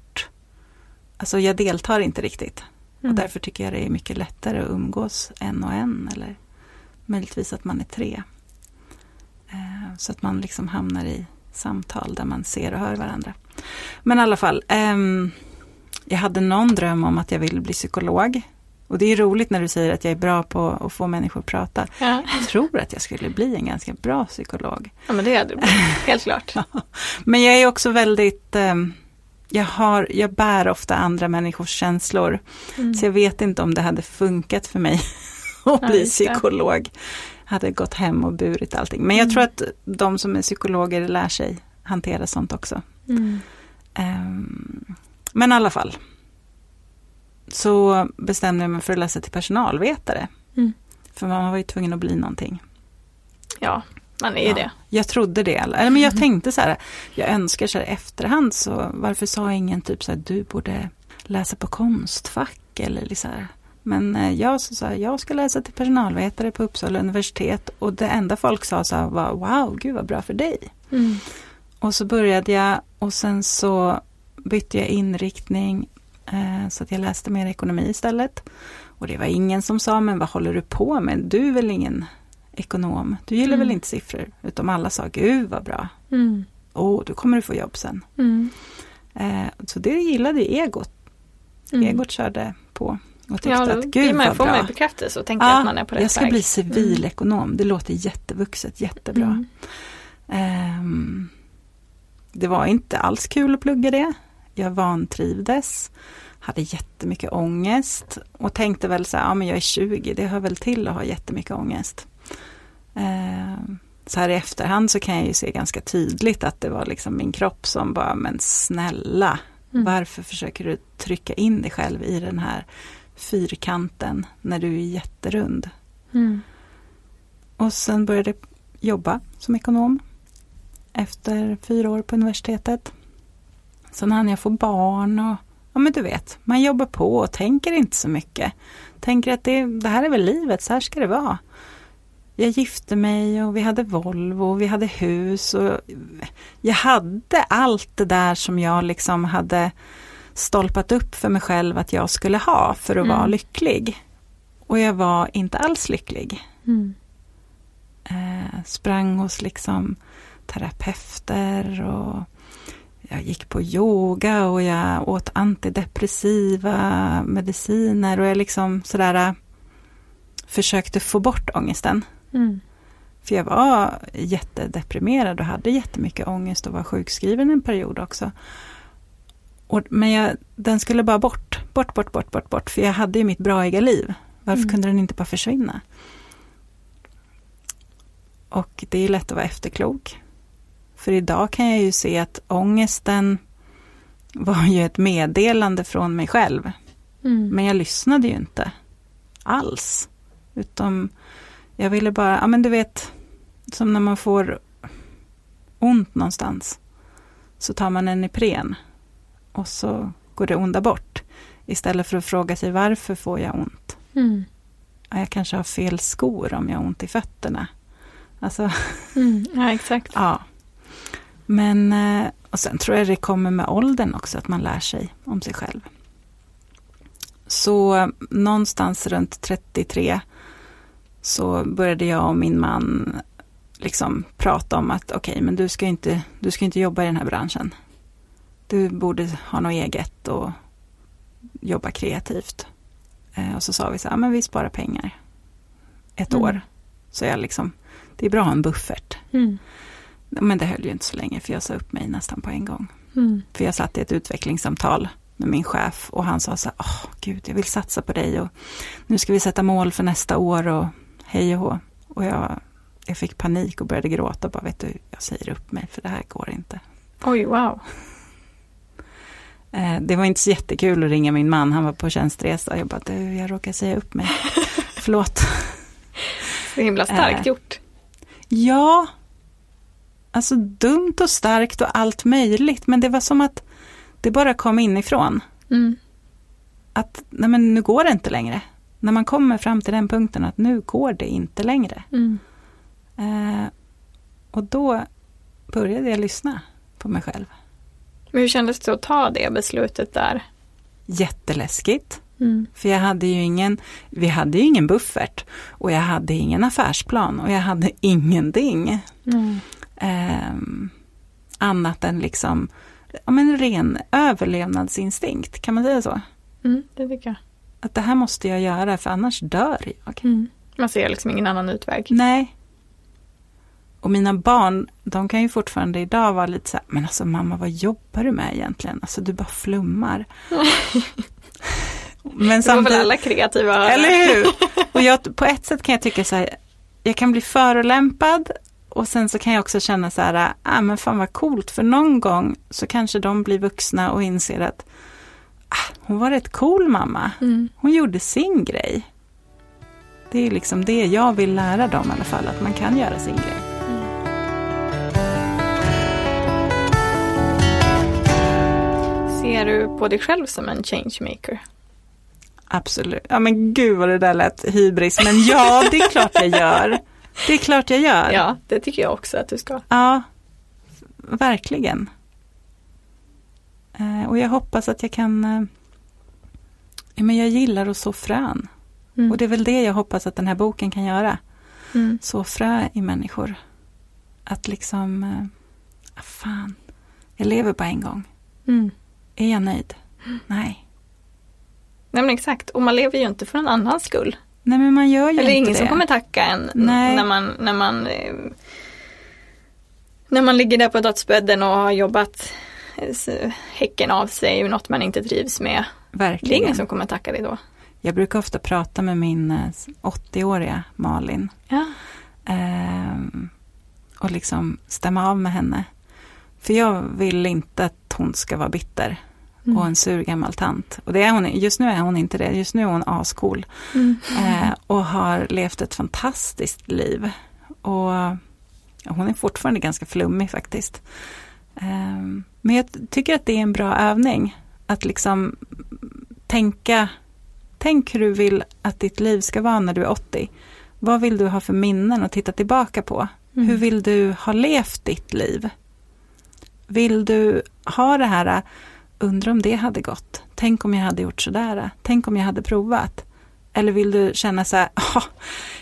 Alltså jag deltar inte riktigt. Mm. Och därför tycker jag det är mycket lättare att umgås en och en. Eller möjligtvis att man är tre. Eh, så att man liksom hamnar i samtal där man ser och hör varandra. Men i alla fall. ehm, jag hade någon dröm om att jag ville bli psykolog. Och det är roligt när du säger att jag är bra på att få människor att prata. Ja. Jag tror att jag skulle bli en ganska bra psykolog. ja, men det hade det blivit, helt klart. Men jag är också väldigt, ehm, jag, har, jag bär ofta andra människors känslor. Mm. Så jag vet inte om det hade funkat för mig att Ja, bli psykolog. Hade gått hem och burit allting. Men jag Mm. tror att de som är psykologer lär sig hantera sånt också. Mm. Ehm, men i alla fall. Så bestämde jag mig för att läsa till personalvetare. Mm. För man var ju tvungen att bli någonting. Ja, man är ju Ja, det. Jag trodde det. Eller men jag tänkte så här, jag önskar så här efterhand så varför sa ingen typ så här, du borde läsa på Konstfack eller så här. Men eh, jag sa så här, jag ska läsa till personalvetare på Uppsala universitet och det enda folk sa så här var wow, gud vad bra för dig. Mm. Och så började jag och sen så bytte jag inriktning eh, så att jag läste mer ekonomi istället. Och det var ingen som sa, men vad håller du på med? Du är väl ingen ekonom? Du gillar Mm. väl inte siffror? Utom alla sa, gud vad bra. Mm. Åh, du kommer du få jobb sen. Mm. Eh, så det gillade egot. Mm. Egot körde på och tyckte Ja, att gud man, vad får man bra. ju bekräftelse och tänker att man är på rätt jag ska väg. bli civilekonom. Det låter jättevuxet, jättebra. Mm. Ehm, det var inte alls kul att plugga det. Jag vantrivdes, hade jättemycket ångest och tänkte väl så här, ja men jag är 20, det hör väl till att ha jättemycket ångest. Ehm, så här i efterhand så kan jag ju se ganska tydligt att det var liksom min kropp som bara, men snälla, Mm. varför försöker du trycka in dig själv i den här fyrkanten när du är jätterund? Mm. Och sen började jag jobba som ekonom efter fyra år på universitetet. Sen hann jag få barn och ja men du vet, man jobbar på och tänker inte så mycket. Tänker att det, det här är väl livet, så här ska det vara. Jag gifte mig och vi hade Volvo och vi hade hus och jag hade allt det där som jag liksom hade stolpat upp för mig själv att jag skulle ha för att Mm. vara lycklig. Och jag var inte alls lycklig Mm. eh, sprang hos liksom terapeuter och jag gick på yoga och jag åt antidepressiva mediciner och jag liksom sådär eh, försökte få bort ångesten. Mm. För jag var jättedeprimerad och hade jättemycket ångest och var sjukskriven en period också. Och, men jag, den skulle bara bort, bort, bort, bort, bort, bort. För jag hade ju mitt braiga liv. Varför Mm. kunde den inte bara försvinna? Och det är lätt att vara efterklok. För idag kan jag ju se att ångesten var ju ett meddelande från mig själv. Mm. Men jag lyssnade ju inte alls. Utom jag ville bara, ja men du vet, som när man får ont någonstans. Så tar man en Ipren och så går det onda bort. Istället för att fråga sig varför får jag ont? Mm. Ja, jag kanske har fel skor om jag har ont i fötterna. Alltså, Mm. Ja, exakt. ja. Men, eh, och sen tror jag det kommer med åldern också, att man lär sig om sig själv. Så eh, någonstans runt 33 så började jag och min man liksom prata om att okej, men du ska, inte, du ska inte jobba i den här branschen. Du borde ha något eget och jobba kreativt. Eh, och så sa vi så här, men vi sparar pengar ett Mm. år. Så jag liksom, det är bra att ha en buffert. Mm. Men det höll ju inte så länge för jag sa upp mig nästan på en gång. Mm. För jag satt i ett utvecklingssamtal med min chef och han sa så här, åh gud jag vill satsa på dig och nu ska vi sätta mål för nästa år och hej och hå. Och jag, jag fick panik och började gråta och bara, vet du, jag säger upp mig för det här går inte. Oj, wow. Eh, det var inte så jättekul att ringa min man, han var på tjänstresa jag bara, du jag råkar säga upp mig. Förlåt. Så himla starkt Eh. gjort. Ja, alltså dumt och starkt och allt möjligt, men det var som att det bara kom inifrån. Mm. Att nej men nu går det inte längre. När man kommer fram till den punkten att nu går det inte längre. Mm. Eh, Och då började jag lyssna på mig själv. Men hur kändes det att ta det beslutet där? Jätteläskigt. Mm. För jag hade ju ingen, vi hade ju ingen buffert och jag hade ingen affärsplan och jag hade ingenting. Mm. Eh, annat än liksom, ja men ren överlevnadsinstinkt, kan man säga så? Mm, det tycker jag. Att det här måste jag göra för annars dör jag. Mm. Man ser liksom ingen annan utväg. Nej. Och mina barn, de kan ju fortfarande idag vara lite så här, men alltså mamma vad jobbar du med egentligen? Alltså du bara flummar. men det var väl alla kreativa Eller hur? Och jag, på ett sätt kan jag tycka så här, jag kan bli förolämpad och sen så kan jag också känna så här, ah, men fan vad coolt, för någon gång så kanske de blir vuxna och inser att hon var rätt cool mamma. Mm. Hon gjorde sin grej. Det är liksom det jag vill lära dem i alla fall, att man kan göra sin grej. Ser du på dig själv som en changemaker? Absolut. Ja men gud vad det där lät hybris. Men ja, det är klart jag gör. Det är klart jag gör. Ja, det tycker jag också att du ska. Ja, verkligen. Eh, och jag hoppas att jag kan... Eh, men jag gillar att så frön. Mm. Och det är väl det jag hoppas att den här boken kan göra. Mm. Så frö i människor. Att liksom... Eh, ah, fan, jag lever bara en gång. Mm. Är jag nöjd? Nej. Nej men exakt, och man lever ju inte för någon annans skull. Nej men man gör ju Eller inte ingen det. som kommer tacka en Nej. när man, när man när man ligger där på dödsbädden och har jobbat häcken av sig, något man inte trivs med. Verkligen. Det är ingen som kommer tacka dig då. Jag brukar ofta prata med min 80-åriga eh, Malin. Ja. Ehm, och liksom stämma av med henne. För jag vill inte att hon ska vara bitter mm. och en sur gammal tant. Och det är hon, just nu är hon inte det, just nu är hon ascool. Mm. Eh, och har levt ett fantastiskt liv. Och hon är fortfarande ganska flummig faktiskt. Eh, men jag tycker att det är en bra övning. Att liksom tänka, tänk hur du vill att ditt liv ska vara när du är 80. Vad vill du ha för minnen att titta tillbaka på? Mm. Hur vill du ha levt ditt liv? Vill du ha det här, undra om det hade gått? Tänk om jag hade gjort sådär? Tänk om jag hade provat? Eller vill du känna så här, oh,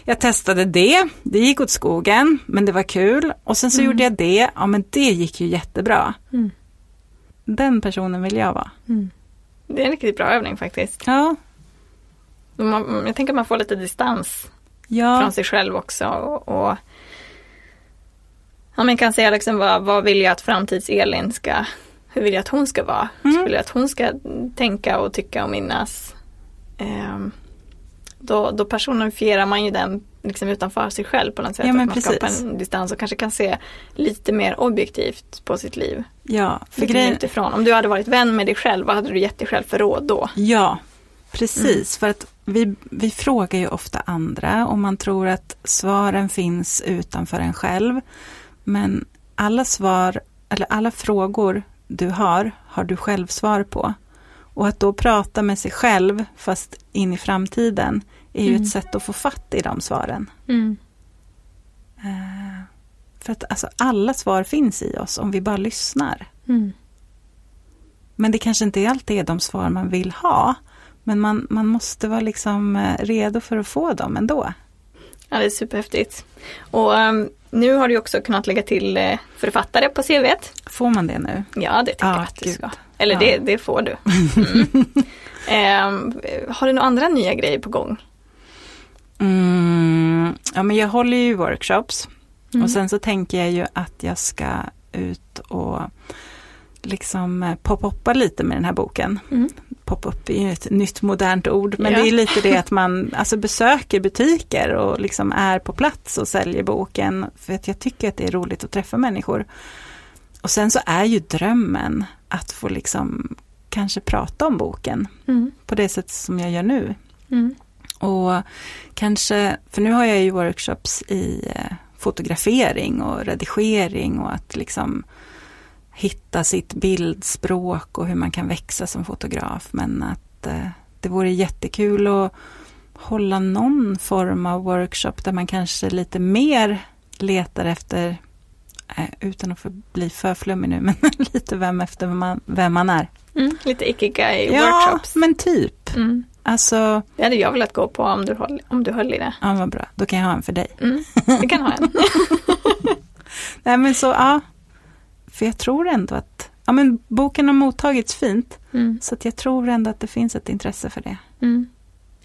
jag testade det, det gick åt skogen, men det var kul. Och sen så mm. gjorde jag det, ja men det gick ju jättebra. Mm. Den personen vill jag vara. Mm. Det är en riktigt bra övning faktiskt. Ja. Man, jag tänker att man får lite distans ja. från sig själv också. Och, och Ja, man kan säga liksom vad, vad vill jag att framtids-Elin ska, hur vill jag att hon ska vara? Mm. Så vill jag att hon ska tänka och tycka och minnas. Um, då, då personifierar man ju den liksom utanför sig själv på något sätt. Ja, att man precis. skapar en distans och kanske kan se lite mer objektivt på sitt liv. Ja, för grejen... utifrån. Om du hade varit vän med dig själv, vad hade du gett dig själv för råd då? Ja, precis. Mm. För att vi, vi frågar ju ofta andra och man tror att svaren finns utanför en själv. Men alla svar, eller alla frågor du har, har du själv svar på. Och att då prata med sig själv, fast in i framtiden, är ju mm. ett sätt att få fatt i de svaren. Mm. Uh, för att alltså, alla svar finns i oss om vi bara lyssnar. Mm. Men det kanske inte alltid är de svar man vill ha. Men man, man måste vara liksom eh, redo för att få dem ändå. Ja, det är superhäftigt. Och um, nu har du också kunnat lägga till uh, författare på CVt. Får man det nu? Ja, det tycker ah, jag att du ska. Eller ja. det, det får du. Mm. um, har du några andra nya grejer på gång? Mm, ja, men jag håller ju workshops. Mm. Och sen så tänker jag ju att jag ska ut och liksom eh, pop-uppa lite med den här boken. Mm pop-up är ju ett nytt modernt ord, men ja. det är lite det att man alltså besöker butiker och liksom är på plats och säljer boken. För att jag tycker att det är roligt att träffa människor. Och sen så är ju drömmen att få liksom kanske prata om boken mm. på det sätt som jag gör nu. Mm. Och kanske, för nu har jag ju workshops i eh, fotografering och redigering och att liksom hitta sitt bildspråk och hur man kan växa som fotograf. Men att eh, det vore jättekul att hålla någon form av workshop där man kanske lite mer letar efter utan att bli för flummig nu, men lite vem efter vem man, vem man är. Mm, lite ikigai Ja, men typ. Mm. Alltså, Det hade jag velat gå på om du höll, om du höll i det. ja vad bra, då kan jag ha en för dig. Mm. Du kan ha en. Nej men så, ja. För jag tror ändå att, ja men boken har mottagits fint. Mm. Så att jag tror ändå att det finns ett intresse för det. Mm.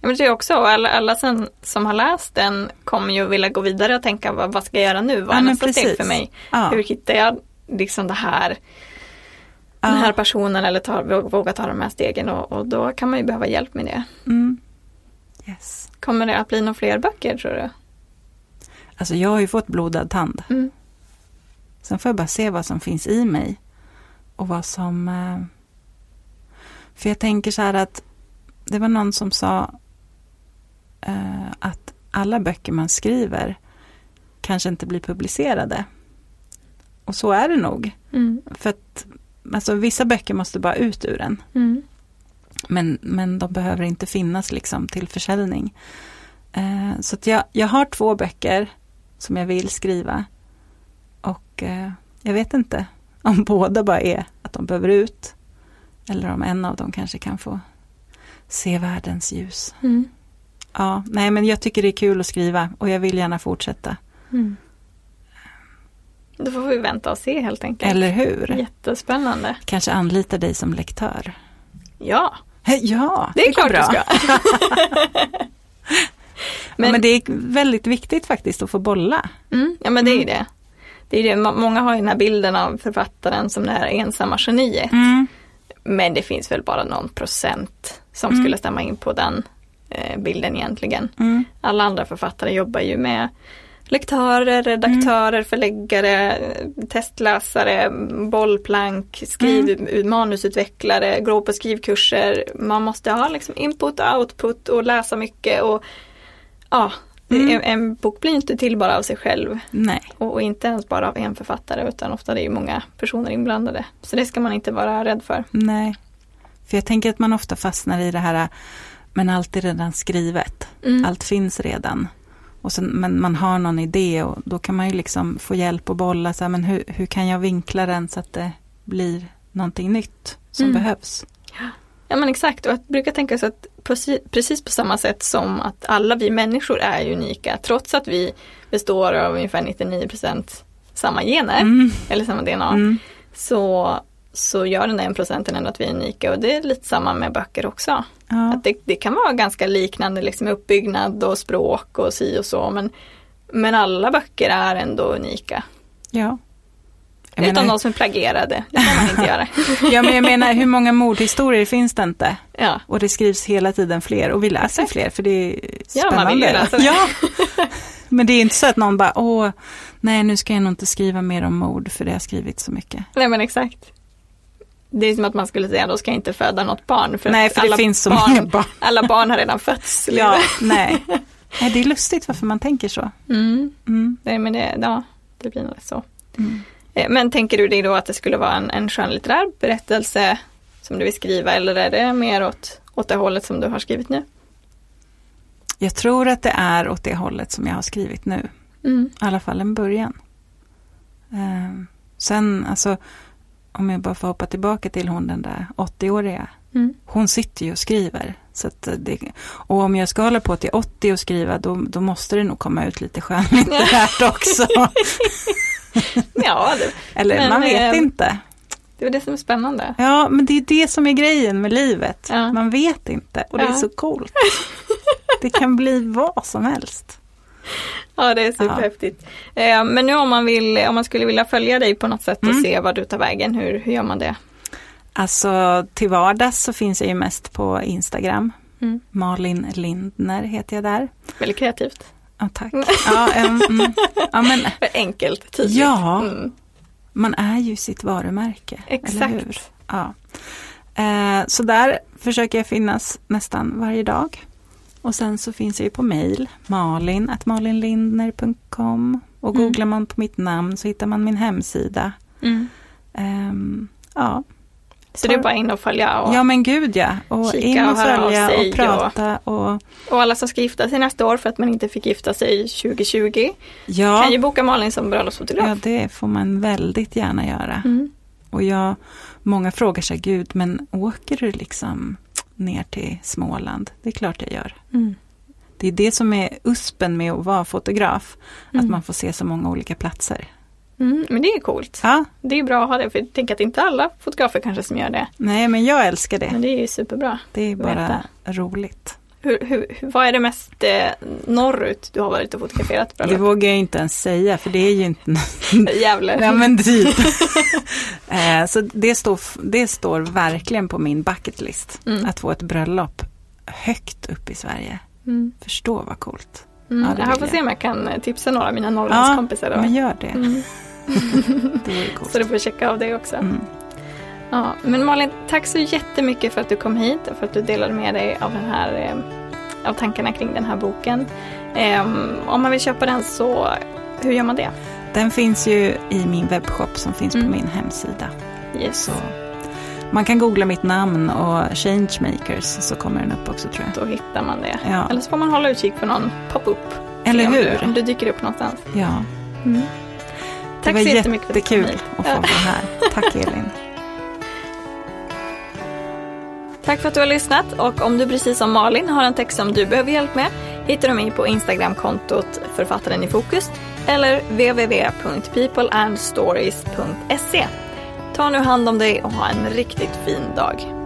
Ja, men det jag också, alla, alla sen, som har läst den kommer ju vilja gå vidare och tänka vad, vad ska jag göra nu? Vad är Ja, nästa steg för mig? Ja, Hur hittar jag liksom det här, den här ja. personen eller ta, våga, våga ta de här stegen och, och då kan man ju behöva hjälp med det. Mm. Yes. Kommer det att bli några fler böcker tror du? Alltså jag har ju fått blodad tand. Mm. Sen får jag bara se vad som finns i mig. Och vad som... eh, För jag tänker så här att det var någon som sa eh, att alla böcker man skriver kanske inte blir publicerade. Och så är det nog. Mm. För att alltså, vissa böcker måste bara ut ur en. Mm. Men, men de behöver inte finnas liksom till försäljning. Eh, så att jag, jag har två böcker som jag vill skriva. Och eh, jag vet inte om båda bara är att de behöver ut. Eller om en av dem kanske kan få se världens ljus. Mm. Ja, nej men jag tycker det är kul att skriva och jag vill gärna fortsätta. Mm. Då får vi vänta och se helt enkelt. Eller hur? Jättespännande. Kanske anlita dig som lektör. Ja, Ja, det är går klart bra. du ska. Men, Men- men det är väldigt viktigt faktiskt att få bolla. Mm, ja men det är ju det. det, är det. Må- Många har ju den här bilden av författaren som det här ensamma geniet. Mm. Men det finns väl bara någon procent som Mm. skulle stämma in på den eh, bilden egentligen. Mm. Alla andra författare jobbar ju med lektörer, redaktörer, förläggare, eh, testläsare, bollplank, skriv, manusutvecklare, gå på skrivkurser. Man måste ha liksom input och output och läsa mycket och ja, Mm. en, bok blir inte till bara av sig själv Nej. och, och inte ens bara av en författare utan ofta det är många personer inblandade. Så det ska man inte vara rädd för. Nej. För jag tänker att man ofta fastnar i det här, men allt är redan skrivet. Mm. Allt finns redan. Och sen, men man har någon idé och då kan man ju liksom få hjälp och bolla. Så här, men hur, hur kan jag vinkla den så att det blir någonting nytt som Mm. behövs? Ja men exakt och jag brukar tänka så att precis, på samma sätt som att alla vi människor är unika trots att vi består av ungefär 99% samma gener Mm. eller samma DNA Mm. så, så gör den där en procenten ändå att vi är unika och det är lite samma med böcker också. Ja. Att det, det kan vara ganska liknande liksom uppbyggnad och språk och si och så men, men alla böcker är ändå unika. ja. Jag Utan menar, de som är plagierade, det kan man inte göra. ja, men jag menar, hur många mordhistorier finns det inte? Ja. Och det skrivs hela tiden fler och vi läser fler för det är Ja, spännande. man vill läsa det. Ja. Men det är inte så att någon bara, åh, nej nu ska jag nog inte skriva mer om mord för det har skrivit så mycket. Nej men exakt. Det är som att man skulle säga då ska jag inte föda något barn. För nej, för alla det finns så barn, många barn. Alla barn har redan fötts. Ja, nej. nej. Det är lustigt varför man tänker så. Mm. Mm. Nej, men det, ja, det blir nog så. Mm. Eh, Men tänker du dig då att det skulle vara en, en skönlitterär berättelse som du vill skriva eller är det mer åt, åt det hållet som du har skrivit nu? Jag tror att det är åt det hållet som jag har skrivit nu. Mm. I alla fall en början. Eh, sen, alltså, om jag bara får hoppa tillbaka till hon den där 80-åriga. Mm. Hon sitter ju och skriver. Så att det, och om jag ska hålla på till 80 och skriva då, då måste det nog komma ut lite skönlitterärt också. Ja, det, Eller Men, man vet eh, inte. det är det som är spännande. Ja, men det är det som är grejen med livet. Ja. Man vet inte och det är Ja. så coolt. Det kan bli vad som helst. Ja, det är superhäftigt. Eh, Men nu om man, vill, om man skulle vilja följa dig på något sätt och Mm. se vad du tar vägen, hur, hur gör man det? Alltså till vardags så finns jag ju mest på Instagram. Mm. Malin Lindner heter jag där. Väldigt kreativt. Ja, tack. Ja, em, mm. ja, men Enkelt, tydligt. Ja. Mm. man är ju sitt varumärke. Eller Exakt. hur? Ja. Eh, så där försöker jag finnas nästan varje dag. Och sen så finns jag ju på mail, malin att malinlindner.com och Mm. googlar man på mitt namn så hittar man min hemsida. Mm. Ehm, ja, Så det är bara in och följa och, Ja men gud ja. Och in och och följa sig och prata och, och alla som ska gifta sig nästa år för att man inte fick gifta sig 2020 ja, kan ju boka Malin som bröllopsfotograf. ja, det får man väldigt gärna göra. Mm. Och jag, många frågar sig, gud men åker du liksom ner till Småland? Det är klart jag gör. Mm. Det är det som är uspen med att vara fotograf. Att Mm. man får se så många olika platser. Mm, men det är coolt. Ja, Det är bra att ha det, för jag tänker att inte alla fotografer kanske som gör det. nej men jag älskar det. Men det är ju superbra. Det är bara roligt. Hur, hur, vad är det mest eh, norrut du har varit och fotograferat Det bröllop? vågar jag inte ens säga för det är ju inte Gävle. Ja men typ. eh, så det står, det står verkligen på min bucket list. Mm. Att få ett bröllop högt upp i Sverige. Mm. Förstå vad coolt. Mm. Ja, det jag får se om jag kan eh, tipsa några av mina Norrlandskompisar. då. men gör det. Mm. Det vore coolt. Så du får checka av det också. Mm. Ja, men Malin, tack så jättemycket för att du kom hit och för att du delade med dig av, den här, eh, av tankarna kring den här boken. Ehm, om man vill köpa den så, hur gör man det? Den finns ju i min webbshop som finns Mm. på min hemsida. Yes. Så man kan googla mitt namn och Changemakers så kommer den upp också tror jag. Då hittar man det. Ja. Eller så får man hålla utkik för någon pop-up. Eller Se om hur? Du, om du dyker upp någonstans. Ja, Mm. det Tack var så jättemycket för att du kom jättekul hit. att få vara här. Tack Elin. Tack för att du har lyssnat och om du precis som Malin har en text som du behöver hjälp med hittar du mig på Instagramkontot Författaren i fokus eller www.peopleandstories.se. Ta nu hand om dig och ha en riktigt fin dag.